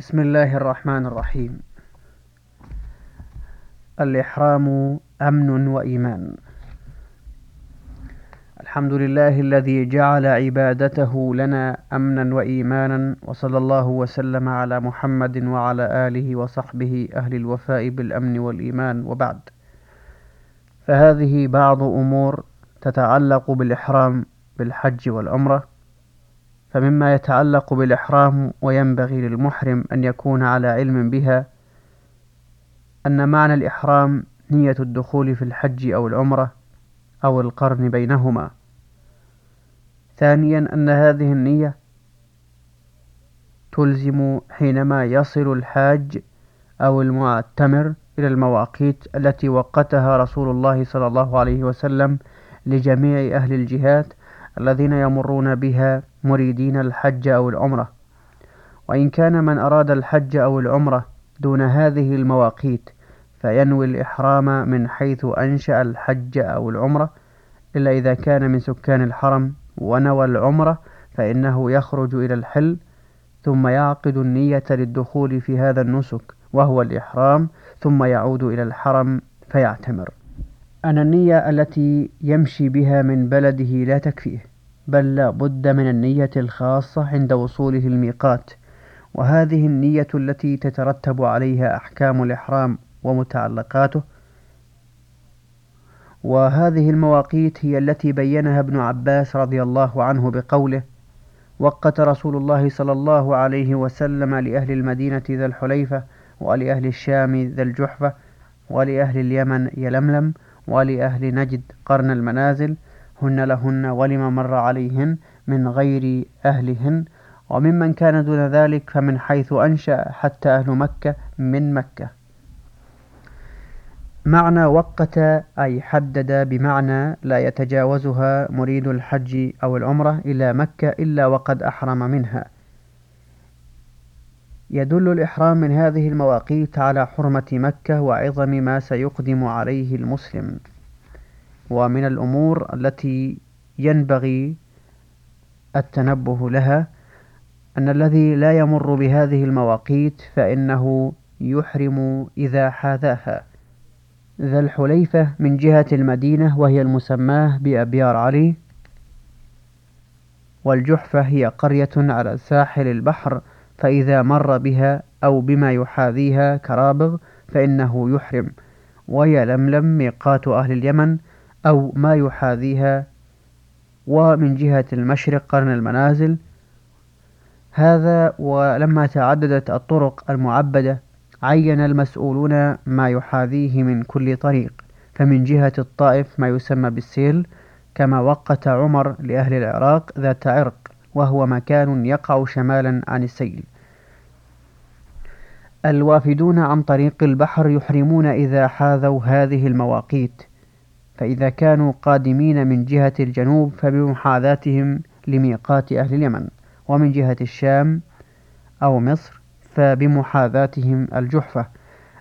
بسم الله الرحمن الرحيم. الإحرام أمن وإيمان. الحمد لله الذي جعل عبادته لنا أمنا وإيمانا وصلى الله وسلم على محمد وعلى آله وصحبه أهل الوفاء بالأمن والإيمان وبعد. فهذه بعض أمور تتعلق بالإحرام بالحج والعمرة فمما يتعلق بالإحرام وينبغي للمحرم أن يكون على علم بها أن معنى الإحرام نية الدخول في الحج أو العمرة أو القرن بينهما. ثانيا أن هذه النية تلزم حينما يصل الحاج أو المعتمر إلى المواقيت التي وقتها رسول الله صلى الله عليه وسلم لجميع أهل الجهات الذين يمرون بها مريدين الحج أو العمرة. وإن كان من أراد الحج أو العمرة دون هذه المواقيت فينوي الإحرام من حيث أنشأ الحج أو العمرة إلا إذا كان من سكان الحرم ونوى العمرة فإنه يخرج إلى الحل ثم يعقد النية للدخول في هذا النسك وهو الإحرام ثم يعود إلى الحرم فيعتمر. أن النية التي يمشي بها من بلده لا تكفيه. بل لا بد من النية الخاصة عند وصوله الميقات وهذه النية التي تترتب عليها أحكام الإحرام ومتعلقاته. وهذه المواقيت هي التي بينها ابن عباس رضي الله عنه بقوله وقت رسول الله صلى الله عليه وسلم لأهل المدينة ذا الحليفة ولأهل الشام ذا الجحفة ولأهل اليمن يلملم ولأهل نجد قرن المنازل هن لهن ولما مر عليهن من غير أهلهن وممن كان دون ذلك فمن حيث أنشأ حتى أهل مكة من مكة. معنى وقت أي حدد بمعنى لا يتجاوزها مريد الحج أو العمرة إلى مكة إلا وقد أحرم منها. يدل الإحرام من هذه المواقيت على حرمة مكة وعظم ما سيقدم عليه المسلم. ومن الأمور التي ينبغي التنبه لها أن الذي لا يمر بهذه المواقيت فإنه يحرم إذا حاذاها. ذا الحليفة من جهة المدينة وهي المسماة بأبيار علي والجحفة هي قرية على ساحل البحر فإذا مر بها أو بما يحاذيها كرابغ فإنه يحرم. ويلملم ميقات أهل اليمن أو ما يحاذيها ومن جهة المشرق قرن المنازل. هذا ولما تعددت الطرق المعبدة عين المسؤولون ما يحاذيه من كل طريق. فمن جهة الطائف ما يسمى بالسيل كما وقت عمر لأهل العراق ذات عرق وهو مكان يقع شمالا عن السيل. الوافدون عن طريق البحر يحرمون إذا حاذوا هذه المواقيت. فإذا كانوا قادمين من جهة الجنوب فبمحاذاتهم لميقات أهل اليمن ومن جهة الشام أو مصر فبمحاذاتهم الجحفة.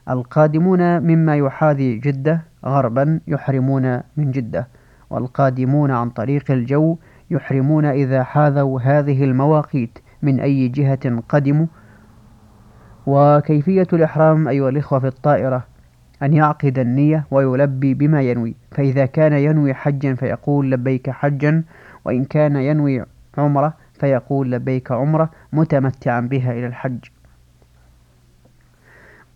القادمون مما يحاذي جدة غربا يحرمون من جدة والقادمون عن طريق الجو يحرمون إذا حاذوا هذه المواقيت من أي جهة قدموا. وكيفية الإحرام أيها الإخوة في الطائرة؟ أن يعقد النية ويلبي بما ينوي فإذا كان ينوي حجا فيقول لبيك حجا وإن كان ينوي عمرة فيقول لبيك عمرة متمتعا بها إلى الحج.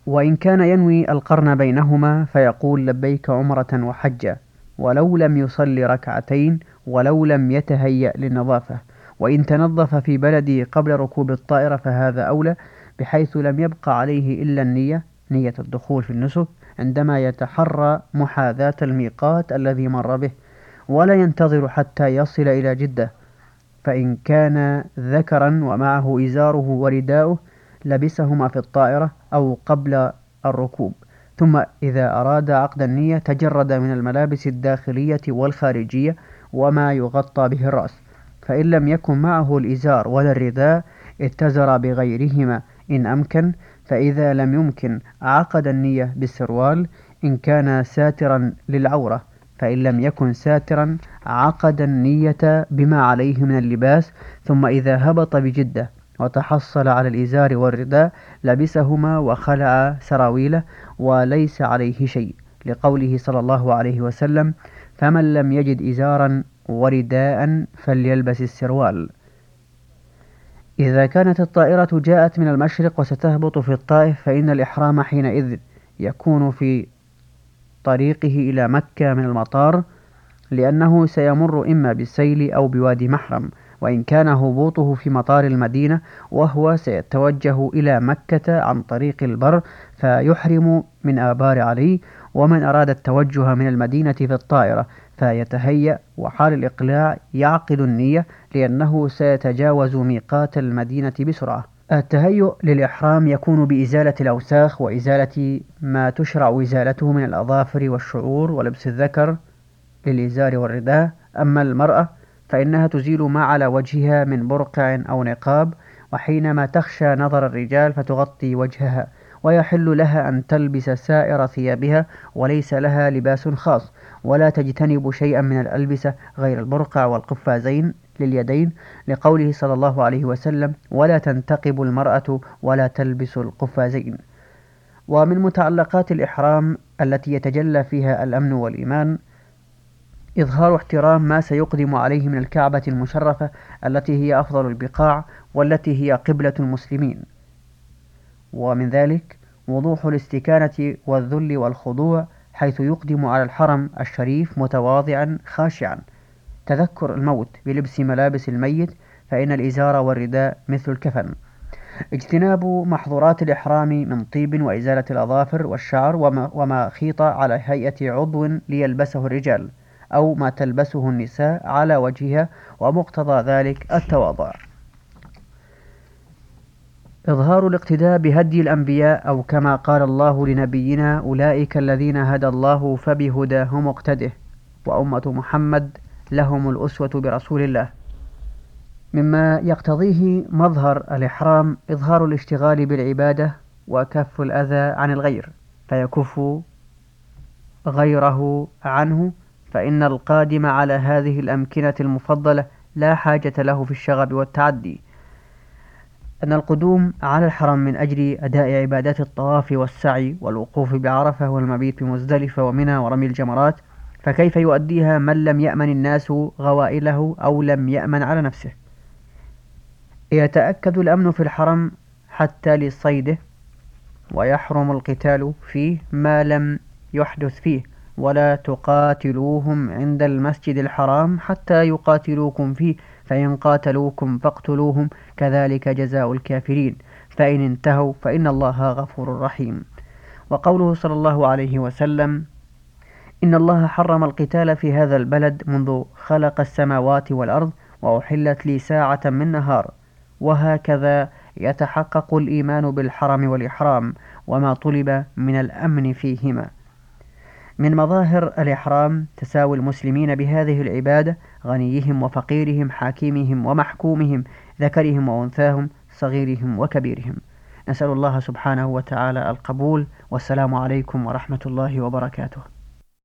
وإن كان ينوي القرن بينهما فيقول لبيك عمرة وحجا ولو لم يصل ركعتين ولو لم يتهيأ للنظافة. وإن تنظف في بلده قبل ركوب الطائرة فهذا أولى بحيث لم يبقى عليه إلا النية نية الدخول في النسك عندما يتحرى محاذاة الميقات الذي مر به ولا ينتظر حتى يصل إلى جدة. فإن كان ذكرا ومعه إزاره ورداؤه لبسهما في الطائرة أو قبل الركوب. ثم إذا أراد عقد النية تجرد من الملابس الداخلية والخارجية وما يغطى به الرأس. فإن لم يكن معه الإزار ولا الرداء اتزر بغيرهما. إن أمكن فإذا لم يمكن عقد النية بالسروال إن كان ساترا للعورة فإن لم يكن ساترا عقد النية بما عليه من اللباس ثم إذا هبط بجدة وتحصل على الإزار والرداء لبسهما وخلع سراويله وليس عليه شيء. لقوله صلى الله عليه وسلم فمن لم يجد إزارا ورداء فليلبس السروال. إذا كانت الطائرة جاءت من المشرق وستهبط في الطائف فإن الإحرام حينئذ يكون في طريقه إلى مكة من المطار لأنه سيمر إما بالسيل أو بوادي محرم وإن كان هبوطه في مطار المدينة وهو سيتوجه إلى مكة عن طريق البر فيحرم من آبار علي ومن أراد التوجه من المدينة في الطائرة. فيتهيأ وحال الإقلاع يعقد النية لأنه سيتجاوز ميقات المدينة بسرعة. التهيؤ للإحرام يكون بإزالة الأوساخ وإزالة ما تشرع إزالته من الأظافر والشعور ولبس الذكر للإزار والرداء. أما المرأة فإنها تزيل ما على وجهها من برقع أو نقاب وحينما تخشى نظر الرجال فتغطي وجهها. ويحل لها أن تلبس سائر ثيابها وليس لها لباس خاص ولا تجتنب شيئا من الألبسة غير البرقع والقفازين لليدين لقوله صلى الله عليه وسلم ولا تنتقب المرأة ولا تلبس القفازين ومن متعلقات الإحرام التي يتجلى فيها الأمن والإيمان إظهار احترام ما سيقدم عليه من الكعبة المشرفة التي هي أفضل البقاع والتي هي قبلة المسلمين. ومن ذلك وضوح الاستكانة والذل والخضوع حيث يقدم على الحرم الشريف متواضعا خاشعا. تذكر الموت بلبس ملابس الميت فإن الإزار والرداء مثل الكفن. اجتناب محظورات الإحرام من طيب وإزالة الأظافر والشعر وما, خيط على هيئة عضو ليلبسه الرجال أو ما تلبسه النساء على وجهها ومقتضى ذلك التواضع. إظهار الاقتداء بهدي الأنبياء أو كما قال الله لنبينا أولئك الذين هدى الله فبهداهم اقتده وأمة محمد لهم الأسوة برسول الله. مما يقتضيه مظهر الإحرام إظهار الاشتغال بالعبادة وكف الأذى عن الغير فيكف غيره عنه فإن القادم على هذه الأمكنة المفضلة لا حاجة له في الشغب والتعدي. أن القدوم على الحرم من أجل أداء عبادات الطواف والسعي والوقوف بعرفة والمبيت بمزدلفة ومنى ورمي الجمرات فكيف يؤديها من لم يأمن الناس غوائله أو لم يأمن على نفسه؟ يتأكد الأمن في الحرم حتى لصيده ويحرم القتال فيه ما لم يحدث فيه ولا تقاتلوهم عند المسجد الحرام حتى يقاتلوكم فيه. فإن قاتلوكم فاقتلوهم كذلك جزاء الكافرين. فإن انتهوا فإن الله غفور رحيم. وقوله صلى الله عليه وسلم إن الله حرم القتال في هذا البلد منذ خلق السماوات والأرض وأحلت لي ساعة من نهار. وهكذا يتحقق الإيمان بالحرم والإحرام وما طلب من الأمن فيهما. من مظاهر الإحرام تساوي المسلمين بهذه العبادة غنيهم وفقيرهم حاكمهم ومحكومهم ذكرهم وأنثاهم صغيرهم وكبيرهم. نسأل الله سبحانه وتعالى القبول. والسلام عليكم ورحمة الله وبركاته.